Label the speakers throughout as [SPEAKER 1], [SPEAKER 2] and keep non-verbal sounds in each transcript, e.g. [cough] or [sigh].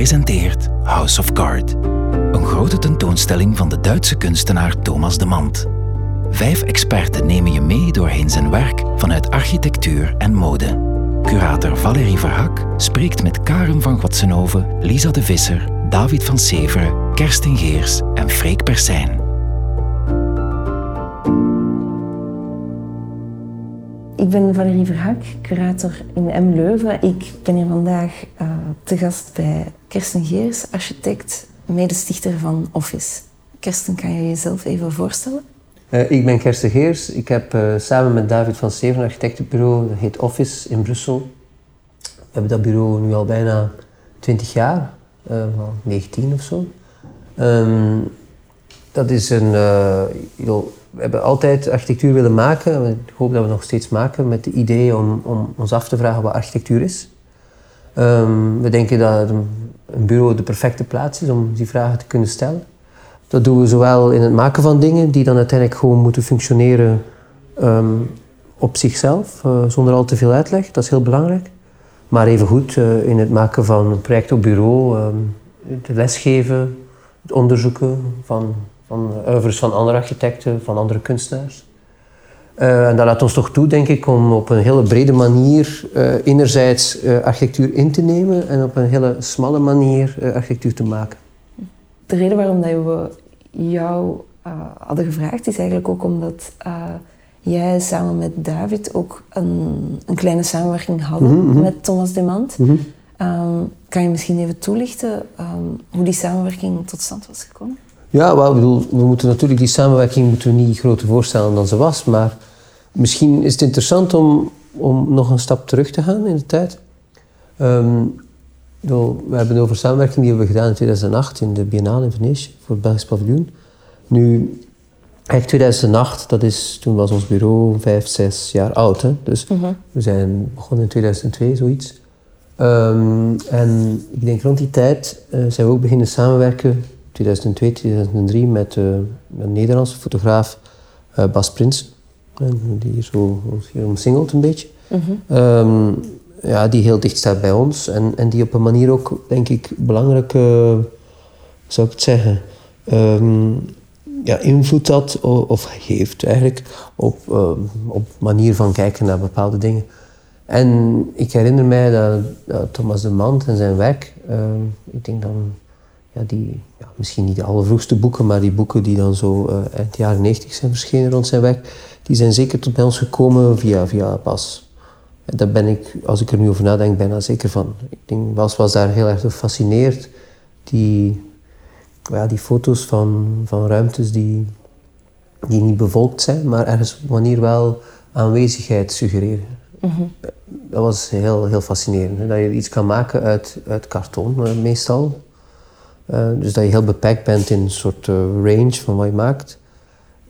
[SPEAKER 1] presenteert House of Card. Een grote tentoonstelling van de Duitse kunstenaar Thomas de Mand. Vijf experten nemen je mee doorheen zijn werk vanuit architectuur en mode. Curator Valerie Verhak spreekt met Karen van Gwatsenhoven, Lisa de Visser, David van Severen, Kersten Geers en Freek Persijn.
[SPEAKER 2] Ik ben Valerie Verhak, curator in M. Leuven. Ik ben hier vandaag uh, te gast bij Kersten Geers, architect, medestichter van Office. Kersten, kan je jezelf even voorstellen?
[SPEAKER 3] Uh, ik ben Kersten Geers. Ik heb uh, samen met David van Seven een architectenbureau, dat heet Office in Brussel. We hebben dat bureau nu al bijna 20 jaar, uh, 19 of zo. Um, dat is een, we hebben altijd architectuur willen maken. Ik hoop dat we nog steeds maken met het idee om, om ons af te vragen wat architectuur is. Um, we denken dat een bureau de perfecte plaats is om die vragen te kunnen stellen. Dat doen we zowel in het maken van dingen die dan uiteindelijk gewoon moeten functioneren um, op zichzelf, uh, zonder al te veel uitleg. Dat is heel belangrijk. Maar evengoed uh, in het maken van een project op bureau, het lesgeven, het onderzoeken van van oeuvres van andere architecten, van andere kunstenaars. Uh, en dat laat ons toch toe, denk ik, om op een hele brede manier uh, enerzijds uh, architectuur in te nemen en op een hele smalle manier architectuur te maken.
[SPEAKER 2] De reden waarom dat we jou hadden gevraagd is eigenlijk ook omdat jij samen met David ook een, een kleine samenwerking hadden mm -hmm. met Thomas Demant. Mm -hmm. um, kan je misschien even toelichten um, hoe die samenwerking tot stand was gekomen?
[SPEAKER 3] Ja, wel, bedoel, we moeten natuurlijk die samenwerking moeten we niet groter voorstellen dan ze was. Maar misschien is het interessant om, om nog een stap terug te gaan in de tijd. Um, bedoel, we hebben over samenwerking die we gedaan in 2008 in de Biennale in Venetië voor het Belgisch paviljoen. Nu, echt 2008, dat is, toen was ons bureau vijf, zes jaar oud. Hè? Dus uh -huh. we zijn begonnen in 2002, zoiets. Um, en ik denk rond die tijd uh, zijn we ook beginnen samenwerken 2002, 2003 met uh, een Nederlandse fotograaf uh, Bas Prins. Die hier zo hier omsingelt een beetje. Mm -hmm. um, ja, die heel dicht staat bij ons en, en die op een manier ook, denk ik, belangrijke, uh, zou ik het zeggen, um, ja, invloed had of heeft eigenlijk op, um, op manier van kijken naar bepaalde dingen. En ik herinner mij dat, dat Thomas de Mand en zijn werk, ik denk dan ja, die, ja, misschien niet de allervroegste boeken, maar die boeken die dan zo uh, eind jaren 90 zijn verschenen rond zijn werk, die zijn zeker tot bij ons gekomen via, via Bas. En daar ben ik, als ik er nu over nadenk, bijna zeker van. Ik denk, Bas was daar heel erg gefascineerd. Die, ja, die foto's van, van ruimtes die, die niet bevolkt zijn, maar ergens op een manier wel aanwezigheid suggereren. Mm -hmm. Dat was heel, heel fascinerend. Hè? Dat je iets kan maken uit, uit karton, eh, meestal. Uh, dus dat je heel beperkt bent in een soort uh, range van wat je maakt.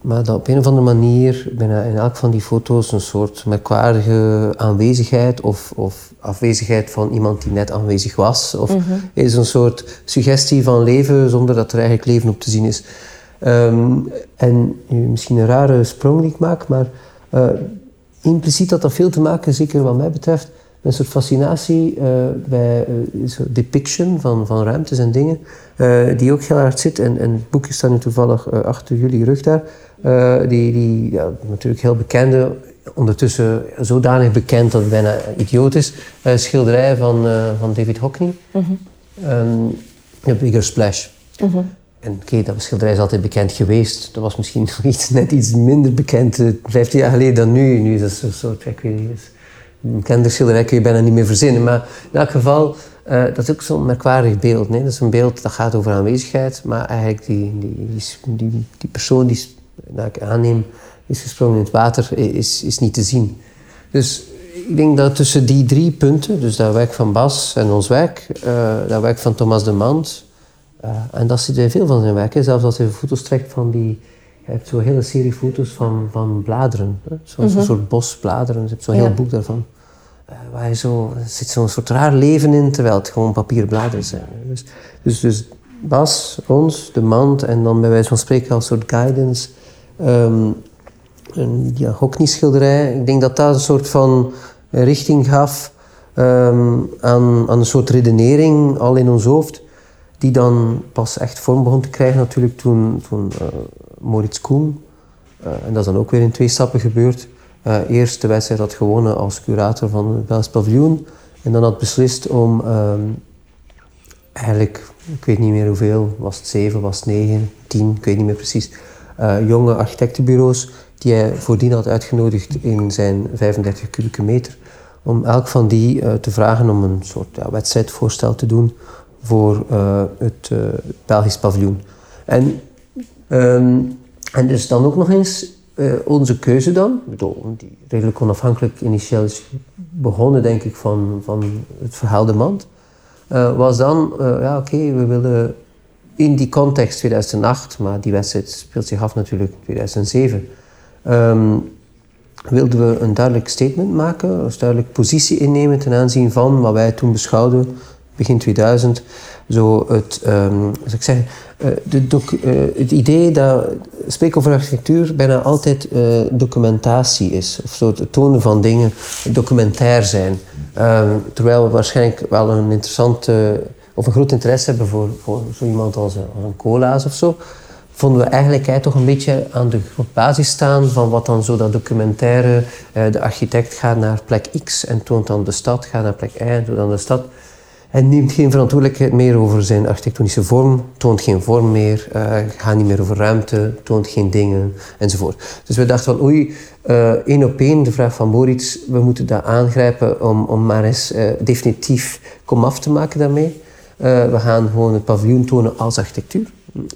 [SPEAKER 3] Maar dat op een of andere manier bijna in elk van die foto's een soort merkwaardige aanwezigheid of, of afwezigheid van iemand die net aanwezig was. Of mm -hmm. is een soort suggestie van leven zonder dat er eigenlijk leven op te zien is. Um, en misschien een rare sprong die ik maak, maar uh, impliciet had dat veel te maken, zeker wat mij betreft, een soort fascinatie uh, bij uh, depiction van, van ruimtes en dingen, uh, die ook heel hard zit. En, en het boekje staat nu toevallig achter jullie rug daar. die die ja, natuurlijk heel bekende, ondertussen zodanig bekend dat het bijna idioot is, schilderij van, van David Hockney. Mm -hmm. um, Bigger Splash. Mm -hmm. En oké, dat schilderij is altijd bekend geweest. Dat was misschien [laughs] nog iets, net iets minder bekend, vijftien jaar geleden dan nu. Nu is dat een soort, ik weet niet, een kinderschilderij kun je bijna niet meer verzinnen. Maar in elk geval, uh, dat is ook zo'n merkwaardig beeld. Nee? Dat is een beeld dat gaat over aanwezigheid, maar eigenlijk die, die, die, die persoon die, ik aanneem, is gesprongen in het water, is, is niet te zien. Dus ik denk dat tussen die drie punten, dus dat werk van Bas en ons werk, uh, dat werk van Thomas de Mand, uh, en dat zit bij veel van zijn werk, hè? zelfs als hij foto's trekt van die je hebt zo'n hele serie foto's van, van bladeren. Zo'n mm -hmm. soort bos bladeren. Je hebt zo'n ja. heel boek daarvan. Uh, waar je zo, er zit zo'n soort raar leven in, terwijl het gewoon papieren bladeren zijn. Dus, dus, dus Bas, ons, de mand en dan bij wijze van spreken als soort guidance. Um, een ja, Hockney-schilderij. Ik denk dat dat een soort van richting gaf. ehm, aan, aan een soort redenering al in ons hoofd, die dan pas echt vorm begon te krijgen natuurlijk toen, toen uh, Moritz Koen, en dat is dan ook weer in twee stappen gebeurd, eerst de wedstrijd had gewonnen als curator van het Belgisch paviljoen. En dan had beslist om ehm, eigenlijk, ik weet niet meer hoeveel, was het zeven, was het negen, tien, ik weet niet meer precies, uh, jonge architectenbureaus die hij voordien had uitgenodigd in zijn 35 kubieke meter, om elk van die te vragen om een soort wedstrijdvoorstel te doen voor het Belgisch paviljoen. En, um, en dus dan ook nog eens onze keuze dan, bedoel, die redelijk onafhankelijk initieel is begonnen denk ik van, van het verhaal de mand, was dan, ja oké, we willen in die context 2008, maar die wedstrijd speelt zich af natuurlijk in 2007, um, wilden we een duidelijk statement maken, een duidelijk positie innemen ten aanzien van wat wij toen beschouwden, begin 2000, zo het, um, ik zeggen, uh, de uh, het idee dat spreken over architectuur bijna altijd uh, documentatie is, of zo het tonen van dingen documentair zijn. Um, terwijl we waarschijnlijk wel een interessante of een groot interesse hebben voor, voor zo iemand als een, als cola's of zo, vonden we eigenlijk toch een beetje aan de basis staan van wat dan zo dat documentaire, eh, de architect gaat naar plek X en toont dan de stad, gaat naar plek Y en toont dan de stad. Hij neemt geen verantwoordelijkheid meer over zijn architectonische vorm, toont geen vorm meer, uh, gaat niet meer over ruimte, toont geen dingen enzovoort. Dus we dachten van oei, uh, één op één, de vraag van Moritz, we moeten dat aangrijpen om, om maar eens uh, definitief komaf te maken daarmee. We gaan gewoon het paviljoen tonen als architectuur.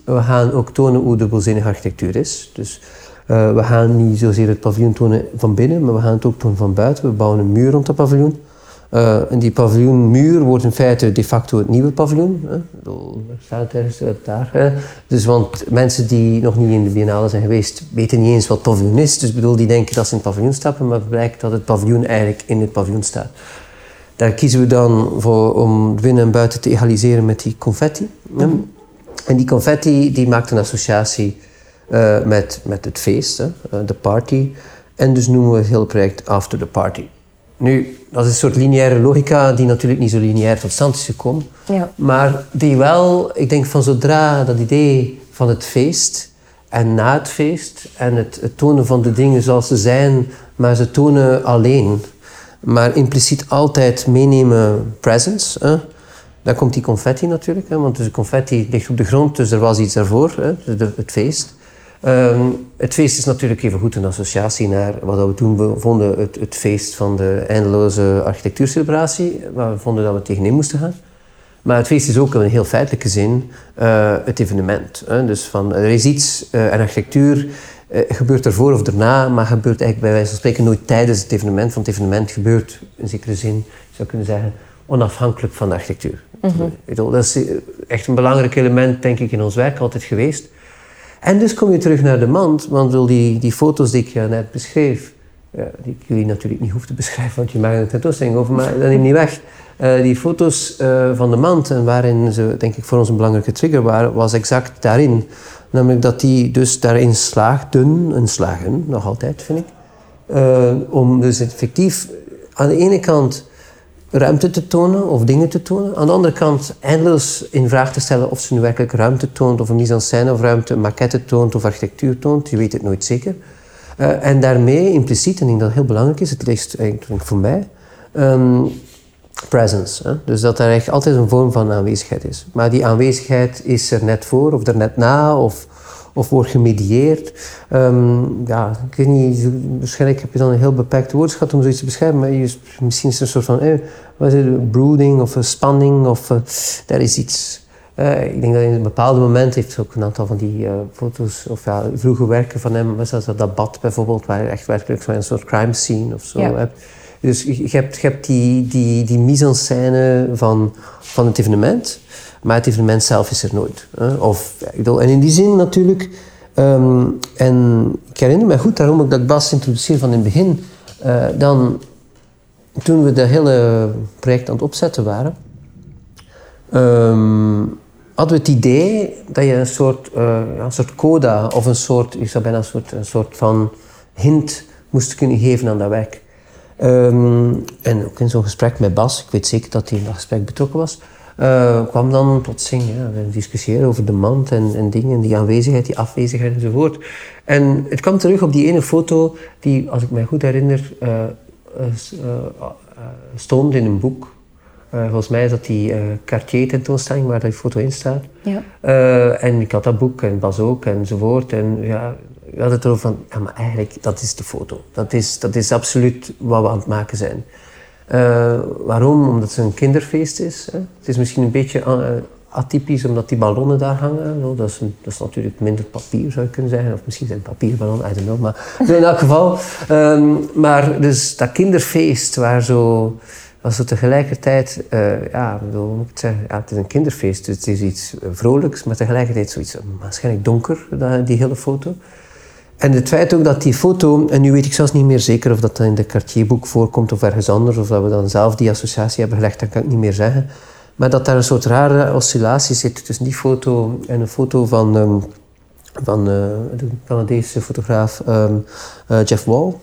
[SPEAKER 3] We gaan ook tonen hoe dubbelzinnige architectuur is. Dus we gaan niet zozeer het paviljoen tonen van binnen, maar we gaan het ook tonen van buiten. We bouwen een muur rond het paviljoen. Uh, en die paviljoenmuur wordt in feite de facto het nieuwe paviljoen. Hè? Daar staat het ergens daar. Hè? Dus want mensen die nog niet in de biennale zijn geweest, weten niet eens wat paviljoen is. Dus bedoel, die denken dat ze in het paviljoen stappen, maar het blijkt dat het paviljoen eigenlijk in het paviljoen staat. Daar kiezen we dan voor om binnen en buiten te egaliseren met die confetti. Ja. En die confetti die maakt een associatie uh, met, met het feest, hè, uh, de party. En dus noemen we het hele project After the Party. Nu, dat is een soort lineaire logica die natuurlijk niet zo lineair tot stand is gekomen. Ja. Maar die wel, ik denk van zodra dat idee van het feest en na het feest en het, het tonen van de dingen zoals ze zijn, maar ze tonen alleen maar impliciet altijd meenemen presence. Hè. Dan komt die confetti natuurlijk, hè, want de confetti ligt op de grond, dus er was iets daarvoor, hè, de, het feest. Um, het feest is natuurlijk even goed een associatie naar wat we toen vonden, het, het feest van de eindeloze architectuurcelebratie, waar we vonden dat we tegenin moesten gaan. Maar het feest is ook in een heel feitelijke zin uh, het evenement. Hè. Dus van, er is iets, uh, en architectuur uh, gebeurt ervoor of erna, maar gebeurt eigenlijk bij wijze van spreken nooit tijdens het evenement. Want het evenement gebeurt in zekere zin, zou kunnen zeggen, onafhankelijk van de architectuur. Mm Dat is eh, echt een belangrijk element, denk ik, in ons werk altijd geweest. En dus kom je terug naar de mand, want die, die foto's die ik je net beschreef, ja, die ik jullie natuurlijk niet hoef te beschrijven, want je maakt een tentoonstelling over, maar dat neemt niet weg. Uh, die foto's uh, van de mand, en waarin ze, denk ik, voor ons een belangrijke trigger waren, was exact daarin Namelijk dat die dus daarin slaagden, en slagen nog altijd vind ik, om dus effectief aan de ene kant ruimte te tonen of dingen te tonen. Aan de andere kant eindeloos in vraag te stellen of ze nu werkelijk ruimte toont of een mise-en-scène of ruimte, maquette toont of architectuur toont. Je weet het nooit zeker. Uh, en daarmee impliciet, en ik denk dat heel belangrijk is, het ligt eigenlijk voor mij, um, presence. Hè? Dus dat er echt altijd een vorm van aanwezigheid is. Maar die aanwezigheid is er net voor of er net na of, of wordt gemedieerd. Um, ja, ik weet niet, waarschijnlijk heb je dan een heel beperkt woordschat om zoiets te beschrijven, maar je, misschien is het een soort van, eh, wat is het, brooding of een spanning of uh, daar is iets. Uh, ik denk dat in een bepaald moment heeft ook een aantal van die uh, foto's of ja, vroege werken van hem, was dat, dat bad bijvoorbeeld, waar je echt werkelijk zo'n soort crime scene of zo ja. hebt. Dus je hebt, je hebt die, die, die mise-en-scène van, van het evenement, maar het evenement zelf is er nooit. Hè? Of, en in die zin natuurlijk, um, en ik herinner me goed daarom ook dat Bas introduceerde van in het begin, uh, dan toen we dat hele project aan het opzetten waren, um, hadden we het idee dat je een soort, uh, een soort coda of een soort, ik zou bijna een soort, een soort van hint moest kunnen geven aan dat werk. Ehm, en ook in zo'n gesprek met Bas, ik weet zeker dat hij in dat gesprek betrokken was, uh, kwam dan plotseling, ja, we discussiëren over de mand en, en dingen, die aanwezigheid, die afwezigheid enzovoort. En het kwam terug op die ene foto die, als ik me goed herinner, uh, stond in een boek. volgens mij is dat die Cartier-tentoonstelling waar die foto in staat. Ja. en ik had dat boek en Bas ook enzovoort. En ja, we hadden het erover van, ja, maar eigenlijk, dat is de foto. Dat is, dat is absoluut wat we aan het maken zijn. Uh, waarom? Omdat het een kinderfeest is. Hè. Het is misschien een beetje uh, atypisch omdat die ballonnen daar hangen. Dat, is dat, is natuurlijk minder papier zou je kunnen zeggen. Of misschien zijn het papierballonnen, I don't know. Maar in elk geval. Um, maar dus dat kinderfeest waar zo... Was zo tegelijkertijd, uh, ja, bedoel, moet ik het zeggen, ja, het is een kinderfeest, dus het is iets vrolijks, maar tegelijkertijd zoiets waarschijnlijk donker, die hele foto. En het feit ook dat die foto, en nu weet ik zelfs niet meer zeker of dat in de Cartierboek voorkomt of ergens anders, of dat we dan zelf die associatie hebben gelegd, dat kan ik niet meer zeggen. Maar dat daar een soort rare oscillatie zit tussen die foto en een foto van, um, van uh, de Canadese fotograaf um, uh, Jeff Wall,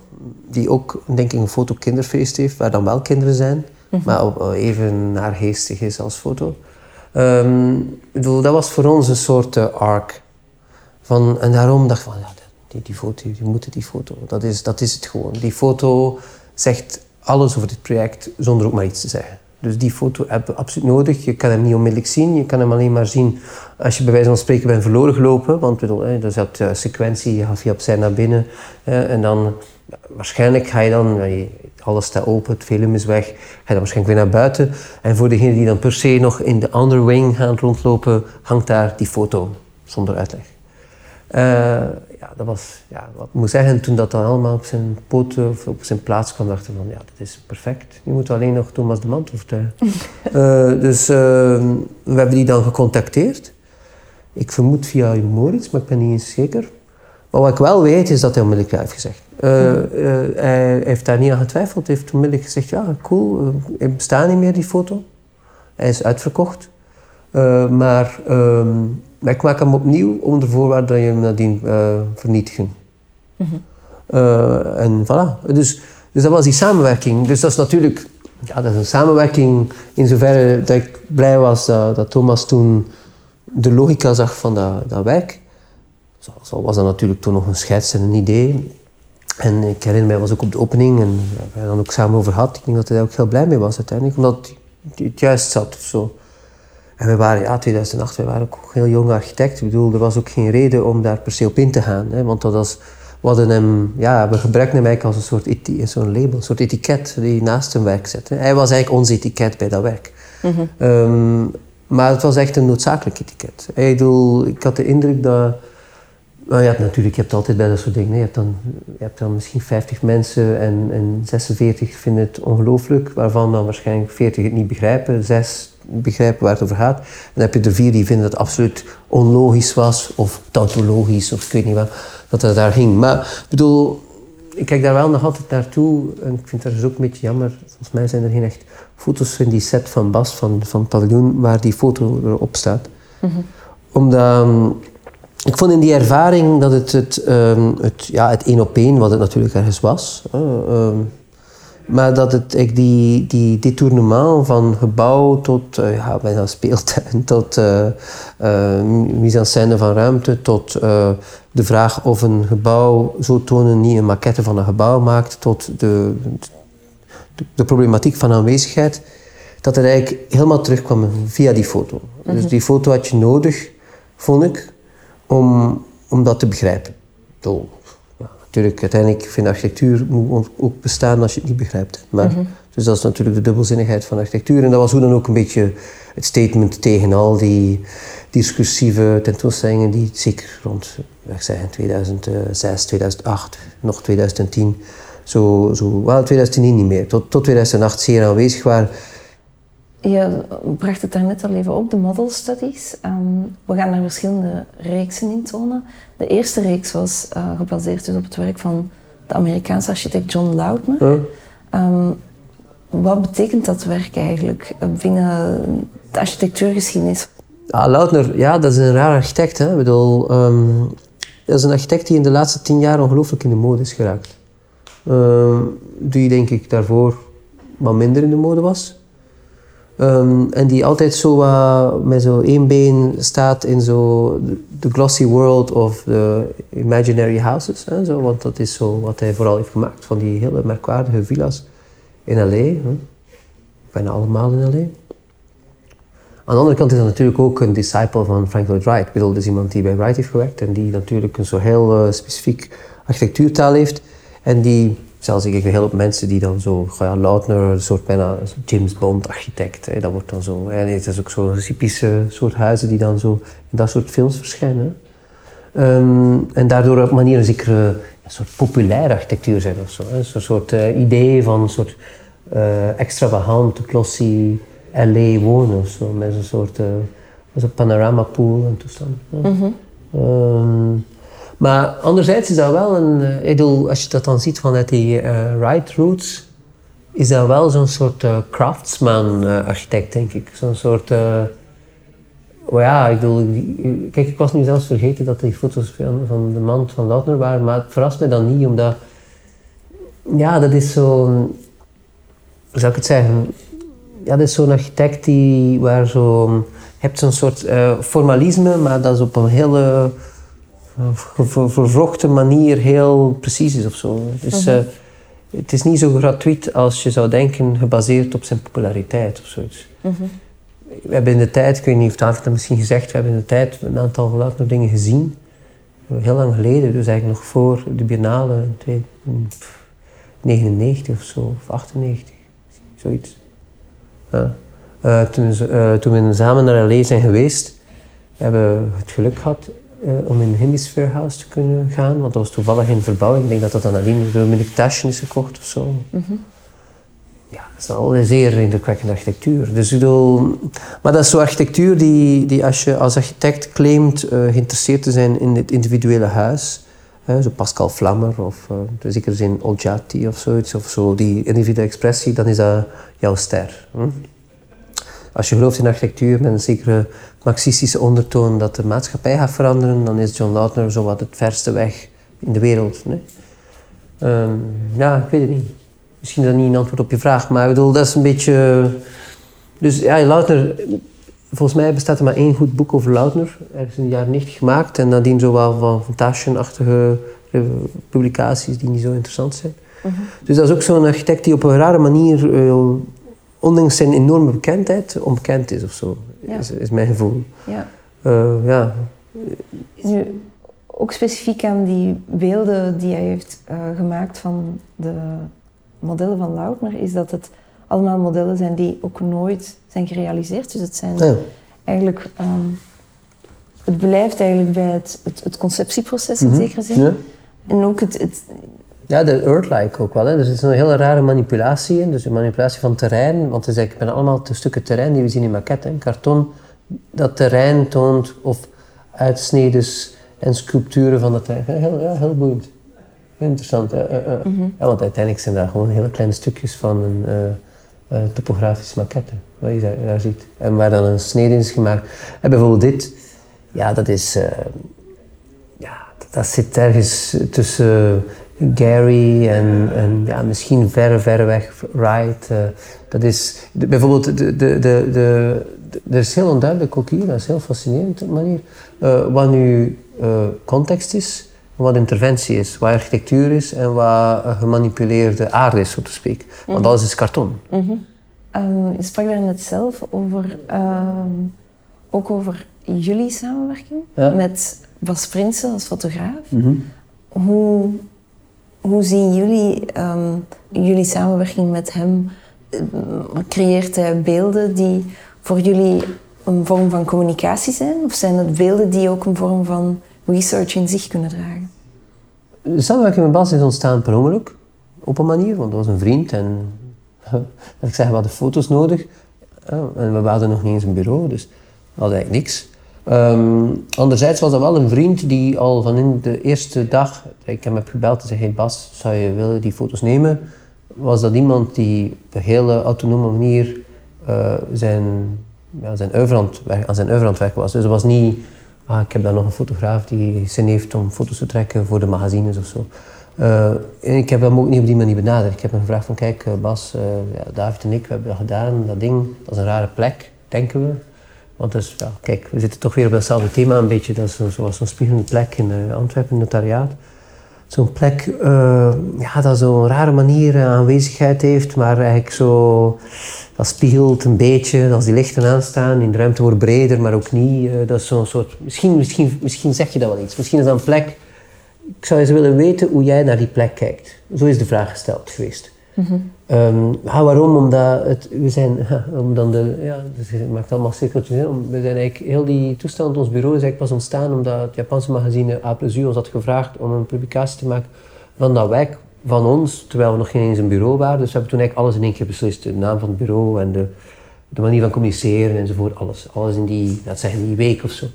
[SPEAKER 3] die ook denk ik een foto kinderfeest heeft, waar dan wel kinderen zijn, mm -hmm. maar even naargeestig is als foto. Um, bedoel, dat was voor ons een soort uh, arc. Van, en daarom dacht ik van, ja, die, die foto, die moeten die foto. Dat is, dat is het gewoon. Die foto zegt alles over dit project zonder ook maar iets te zeggen. Dus die foto heb je absoluut nodig. Je kan hem niet onmiddellijk zien. Je kan hem alleen maar zien als je bij wijze van spreken bent verloren gelopen. Want bedoel, hè, er zat uh, sequentie, je gaat via opzij naar binnen. en dan, waarschijnlijk ga je dan, alles staat open, het film is weg. Ga je dan waarschijnlijk weer naar buiten. En voor degenen die dan per se nog in de andere wing gaan rondlopen, hangt daar die foto zonder uitleg. Uh, ja, dat was, ja, wat ik moet zeggen, toen dat dan allemaal op zijn poten of op zijn plaats kwam, dacht ik van, ja, dat is perfect. Nu moeten we alleen nog Thomas de Mant overtuigen. [laughs] uh, dus uh, we hebben die dan gecontacteerd. Ik vermoed via Moritz, maar ik ben niet eens zeker. Maar wat ik wel weet, is dat hij onmiddellijk ja heeft gezegd. Uh, hij heeft daar niet aan getwijfeld. Hij heeft onmiddellijk gezegd, ja, cool, er bestaat niet meer, die foto. Hij is uitverkocht. maar... Ehm, maar ik maak hem opnieuw onder voorwaarde dat je hem nadien uh, vernietigen. Mm uh, en voilà. Dus, dus dat was die samenwerking. Dus dat is natuurlijk ja, dat is een samenwerking in zoverre dat ik blij was dat, dat Thomas toen de logica zag van dat, dat werk. Zo, zo, was dat natuurlijk toen nog een schets en een idee. En ik herinner mij, was ook op de opening en we hebben dan ook samen over gehad. Ik denk dat hij daar ook heel blij mee was uiteindelijk, omdat het juist zat. Zo. En we waren, ja, 2008, we waren ook heel jong architect. Ik bedoel, er was ook geen reden om daar per se op in te gaan. Hè, want dat was, we hadden hem, ja, we gebruikten hem eigenlijk als een soort zo'n label, een soort etiket die naast zijn werk zette. Hij was eigenlijk ons etiket bij dat werk. Mm -hmm. maar het was echt een noodzakelijk etiket. Ik, bedoel, ik had de indruk dat... Nou ja, natuurlijk, je hebt altijd bij dat soort dingen. Je hebt dan, je hebt dan misschien 50 mensen en, en 46 vinden het ongelooflijk, waarvan dan waarschijnlijk 40 het niet begrijpen, 6 begrijpen waar het over gaat. dan heb je er vier die vinden dat het absoluut onlogisch was, of tautologisch, of ik weet niet wat, dat het daar ging. Maar ik bedoel, ik kijk daar wel nog altijd naartoe en ik vind het dus ook een beetje jammer. Volgens mij zijn er geen echt foto's in die set van Bas, van, van het paviljoen, waar die foto erop staat. Mm -hmm. Omdat... Ik vond in die ervaring dat het, het, um, het, ja, het één op één, wat het natuurlijk ergens was, uh, maar dat het ik die, die detournement van gebouw tot uh, ja, bijna speeltuin, [laughs] tot uh, uh, mise en scène van ruimte, tot de vraag of een gebouw zo tonen niet een maquette van een gebouw maakt, tot de, de, de problematiek van aanwezigheid, dat het eigenlijk helemaal terugkwam via die foto. Dus mhm. die foto had je nodig, vond ik, om, om dat te begrijpen. Zo natuurlijk, uiteindelijk vind architectuur moet ook bestaan als je het niet begrijpt. Maar, mhm. Dus dat is natuurlijk de dubbelzinnigheid van architectuur. En dat was hoe dan ook een beetje het statement tegen al die discussieve tentoonstellingen die zeker rond ik zeggen, 2006, 2008, nog 2010, zo, zo wel 2010 niet meer, tot, tot 2008 zeer aanwezig waren.
[SPEAKER 2] Je bracht het daar net al even op, de model studies. Um, we gaan daar verschillende reeksen in tonen. De eerste reeks was uh, gebaseerd dus op het werk van de Amerikaanse architect John Loudner. Um, wat betekent dat werk eigenlijk binnen de architectuurgeschiedenis?
[SPEAKER 3] Ah, Loudner, ja, dat is een raar architect. Hè? Ik bedoel, um, dat is een architect die in de laatste tien jaar ongelooflijk in de mode is geraakt. die denk ik daarvoor wat minder in de mode was. Um, en die altijd zo met zo één been staat in zo de glossy world of the imaginary houses. Zo, want dat is zo wat hij vooral heeft gemaakt van die hele merkwaardige villa's in L.A. Hè. Bijna allemaal in L.A. Aan de andere kant is hij natuurlijk ook een disciple van Frank Lloyd Wright. Ik bedoel, dat is iemand die bij Wright heeft gewerkt en die natuurlijk een zo heel uh, specifiek architectuurtaal heeft. En die, zelfs ik heel op mensen die dan zo, ja, Lautner, een soort bijna James Bond architect, hè, dat wordt dan zo. En het is ook zo'n typische soort huizen die dan zo in dat soort films verschijnen. Um, en daardoor op manier een zekere een soort populaire architectuur zijn of zo. Een soort uh, idee van een soort uh, extravagant, glossy LA wonen of zo, met een soort uh, een panoramapool en toestand. Ja. Mm -hmm. um, maar anderzijds is dat wel een, uh, bedoel, als je dat dan ziet vanuit die uh, right roots, is dat wel zo'n soort uh, craftsman-architect, denk ik. Zo'n soort. Oh ja, ik bedoel, kijk, ik was nu zelfs vergeten dat die foto's van, van de man van Lautner waren, maar het verrast me dan niet, omdat. Ja, dat is zo'n. Zou ik het zeggen? ja, dat is zo'n architect die waar zo, je hebt zo'n soort formalisme, maar dat is op een hele uh, vervrochte manier heel precies is of zo. Dus uh, het is niet zo gratuit als je zou denken, gebaseerd op zijn populariteit of zoiets. Mm -hmm. We hebben in de tijd, ik weet niet of David dat misschien gezegd, we hebben in de tijd een aantal nog dingen gezien. Heel lang geleden, dus eigenlijk nog voor de Biennale, 99 of zo, of 98, zoiets. Ja. Uh, toen, uh, toen, we samen naar L.A. zijn geweest, hebben we het geluk gehad uh, om in Hemisphere House te kunnen gaan, want dat was toevallig in verbouwing. Ik denk dat dat dan alleen door Dominic Taschen is gekocht of zo. Mm -hmm. Ja, dat is al zeer indrukwekkende architectuur. Dus, bedoel, maar dat is zo'n architectuur die, die als je als architect claimt geïnteresseerd te zijn in het individuele huis, zo Pascal Flammer of uh, in zekere zin Olgiati of zoiets, of zo, die individuele expressie, dan is dat jouw ster. Hm? Als je gelooft in architectuur met een zekere marxistische ondertoon dat de maatschappij gaat veranderen, dan is John Lautner zo wat het verste weg in de wereld. Nee? Um, ja, ik weet het niet. Misschien is dat niet een antwoord op je vraag, maar ik bedoel, dat is een beetje... Dus ja, Lautner... Volgens mij bestaat er maar één goed boek over Lautner, ergens in de jaren 90 gemaakt. En nadien zo wel van, Taschen-achtige publicaties die niet zo interessant zijn. Mm -hmm. Dus dat is ook zo'n architect die op een rare manier, uh, ondanks zijn enorme bekendheid, onbekend is of zo. Ja. Is, is, mijn gevoel.
[SPEAKER 2] Ja.
[SPEAKER 3] Uh, ja.
[SPEAKER 2] Nu, ook specifiek aan die beelden die hij heeft uh, gemaakt van de modellen van Lautner, is dat het allemaal modellen zijn die ook nooit zijn gerealiseerd. Dus het zijn ja. eigenlijk... Um, het blijft eigenlijk bij het, het, het conceptieproces in mm -hmm. zekere zin. Ja. En ook het, het
[SPEAKER 3] ja, de Earth-like ook wel. Hè. Dus er is een hele rare manipulatie in. Dus een manipulatie van terrein. Want het is eigenlijk allemaal stukken terrein die we zien in maquette. Hè. Karton dat terrein toont of uitsnedes en sculpturen van dat terrein. Heel, ja, heel boeiend. Interessant. Uh, uh, mm -hmm. ja, want uiteindelijk zijn dat gewoon hele kleine stukjes van een topografische maquette. Wat je daar, daar, ziet. En waar dan een snede in is gemaakt. En bijvoorbeeld dit. Ja, dat is... ja, dat zit ergens tussen Gary en, en ja, misschien verre, verre weg Wright. Uh, dat is de, bijvoorbeeld, de, de, de, de, er is heel onduidelijk ook hier, dat is heel fascinerend op manier, uh, wat nu uh, context is, wat interventie is, wat architectuur is en wat gemanipuleerde aarde is, zo te spreken. Mm -hmm. Want alles is karton.
[SPEAKER 2] Mm -hmm. um, je sprak daar net zelf over, um, ook over jullie samenwerking ja. met Bas Prinsen als fotograaf. Mm -hmm. Hoe hoe zien jullie um, jullie samenwerking met hem? Creëert hij beelden die voor jullie een vorm van communicatie zijn? Of zijn het beelden die ook een vorm van research in zich kunnen dragen?
[SPEAKER 3] De samenwerking met Bas is ontstaan per ongeluk. Op een manier, want dat was een vriend en [laughs] ik zeg, we hadden foto's nodig. En we hadden nog niet eens een bureau, dus we eigenlijk niks. Um, anderzijds was dat wel een vriend die al van in de eerste dag, ik heb hem gebeld en zei, hey Bas, zou je willen die foto's nemen? Was dat iemand die op een hele autonome manier uh, zijn, ja, zijn aan, aan zijn het werken was. Dus het was niet, ah, ik heb daar nog een fotograaf die zin heeft om foto's te trekken voor de magazines of zo. Uh, en ik heb hem ook niet op die manier benaderd. Ik heb hem gevraagd van kijk Bas, ja, David en ik, we hebben dat gedaan, dat ding, dat is een rare plek, denken we. Want dus, ja, kijk, we zitten toch weer op hetzelfde thema een beetje. Dat is zo, zoals zo'n spiegelende plek in Antwerpen, notariaat zo'n plek uh, ja, dat zo'n rare manier aanwezigheid heeft, maar eigenlijk zo, dat spiegelt een beetje als die lichten aanstaan. In de ruimte wordt breder, maar ook niet. Uh, dat is zo'n soort, misschien, misschien, misschien zeg je dat wel iets. Misschien is dat een plek. Ik zou eens willen weten hoe jij naar die plek kijkt. Zo is de vraag gesteld geweest. Mm. Waarom? Omdat het, we zijn, [laughs] om dan de, ja, dus het maakt allemaal cirkeltjes in. We zijn eigenlijk, heel die toestand, ons bureau is eigenlijk pas ontstaan omdat het Japanse magazine A U ons had gevraagd om een publicatie te maken van dat wijk van ons, terwijl we nog geen eens een bureau waren. Dus we hebben toen eigenlijk alles in één keer beslist. De naam van het bureau en de, de manier van communiceren enzovoort. Alles, alles in die, dat zeggen, die week of zo.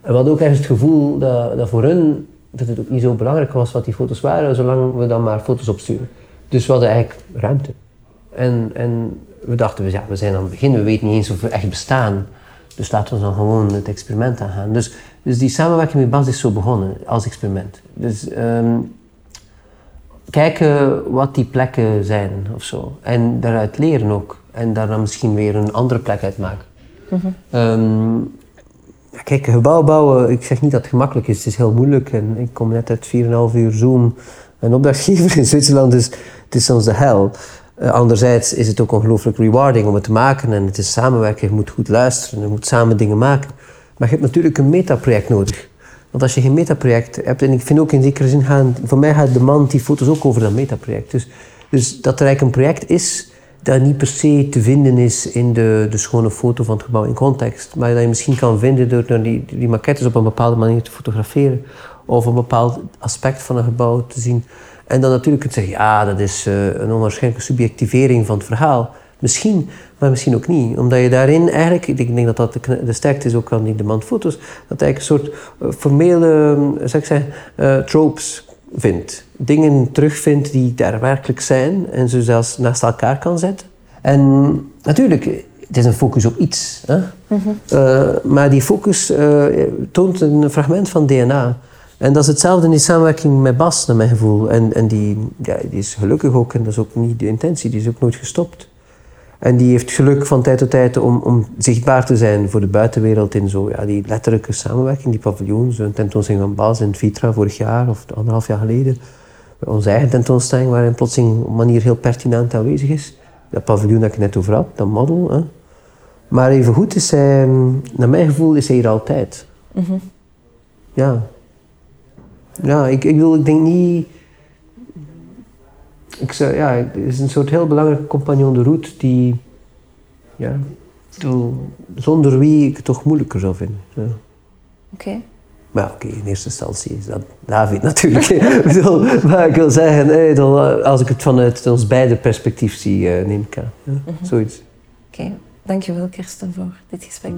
[SPEAKER 3] En we hadden ook ergens het gevoel dat, dat voor hun dat het ook niet zo belangrijk was wat die foto's waren, zolang we dan maar foto's opsturen. Dus we hadden eigenlijk ruimte. En, en we dachten, ja, we zijn aan het begin, we weten niet eens of we echt bestaan. Dus laten we dan gewoon het experiment aangaan. Dus, dus die samenwerking met Bas is zo begonnen als experiment. Dus um, kijken wat die plekken zijn of zo. En daaruit leren ook. En daar dan misschien weer een andere plek uit maken. Mm -hmm. kijk, gebouw bouwen, ik zeg niet dat het gemakkelijk is. Het is heel moeilijk. En ik kom net uit 4,5 uur Zoom. Een opdrachtgever [laughs] in Zwitserland, dus het is soms de hel. Uh, anderzijds is het ook ongelooflijk rewarding om het te maken. En het is samenwerken, je moet goed luisteren, je moet samen dingen maken. Maar je hebt natuurlijk een metaproject nodig. Want als je geen metaproject hebt, en ik vind ook in zekere zin gaan, voor mij gaat de man die foto's ook over dat metaproject. Dus, dus dat er eigenlijk een project is dat niet per se te vinden is in de, de schone foto van het gebouw in context, maar dat je misschien kan vinden door die, die maquettes op een bepaalde manier te fotograferen of een bepaald aspect van een gebouw te zien. En dan natuurlijk kunt zeggen, ja, dat is uh, een onwaarschijnlijke subjectivering van het verhaal. Misschien, maar misschien ook niet. Omdat je daarin eigenlijk, ik denk dat dat de, de sterkte is ook aan die demandfoto's, dat eigenlijk een soort uh, formele, uh, zeg ik zeggen, uh, tropes vindt. Dingen terugvindt die daar werkelijk zijn en ze zelfs naast elkaar kan zetten. En natuurlijk, het is een focus op iets. Hè? Mm -hmm. maar die focus toont een fragment van DNA. En dat is hetzelfde in die samenwerking met Bas, naar mijn gevoel. En, en die, ja, die is gelukkig ook, en dat is ook niet de intentie, die is ook nooit gestopt. En die heeft geluk van tijd tot tijd om, om zichtbaar te zijn voor de buitenwereld in zo, ja, die letterlijke samenwerking, die paviljoens. Een tentoonstelling van Bas in Vitra vorig jaar of anderhalf jaar geleden. Onze eigen tentoonstelling waarin plotseling op een manier heel pertinent aanwezig is. Dat paviljoen dat ik net over had, dat model. Hè. Maar evengoed is hij, naar mijn gevoel, is hij hier altijd. Mhm. Ja. Ja, ik, ik, wil, ik denk niet... Ik zou, ja, het is een soort heel belangrijke compagnon de route die... Ja, zonder wie ik het toch moeilijker zou vinden. Ja.
[SPEAKER 2] Oké.
[SPEAKER 3] Maar oké, in eerste instantie is dat David natuurlijk. [laughs] maar ik wil zeggen, hey, dan, als ik het vanuit ons beide perspectief zie, uh, neem ik aan. Ja, mm -hmm. Zoiets.
[SPEAKER 2] Oké, dankjewel Kirsten voor dit gesprek.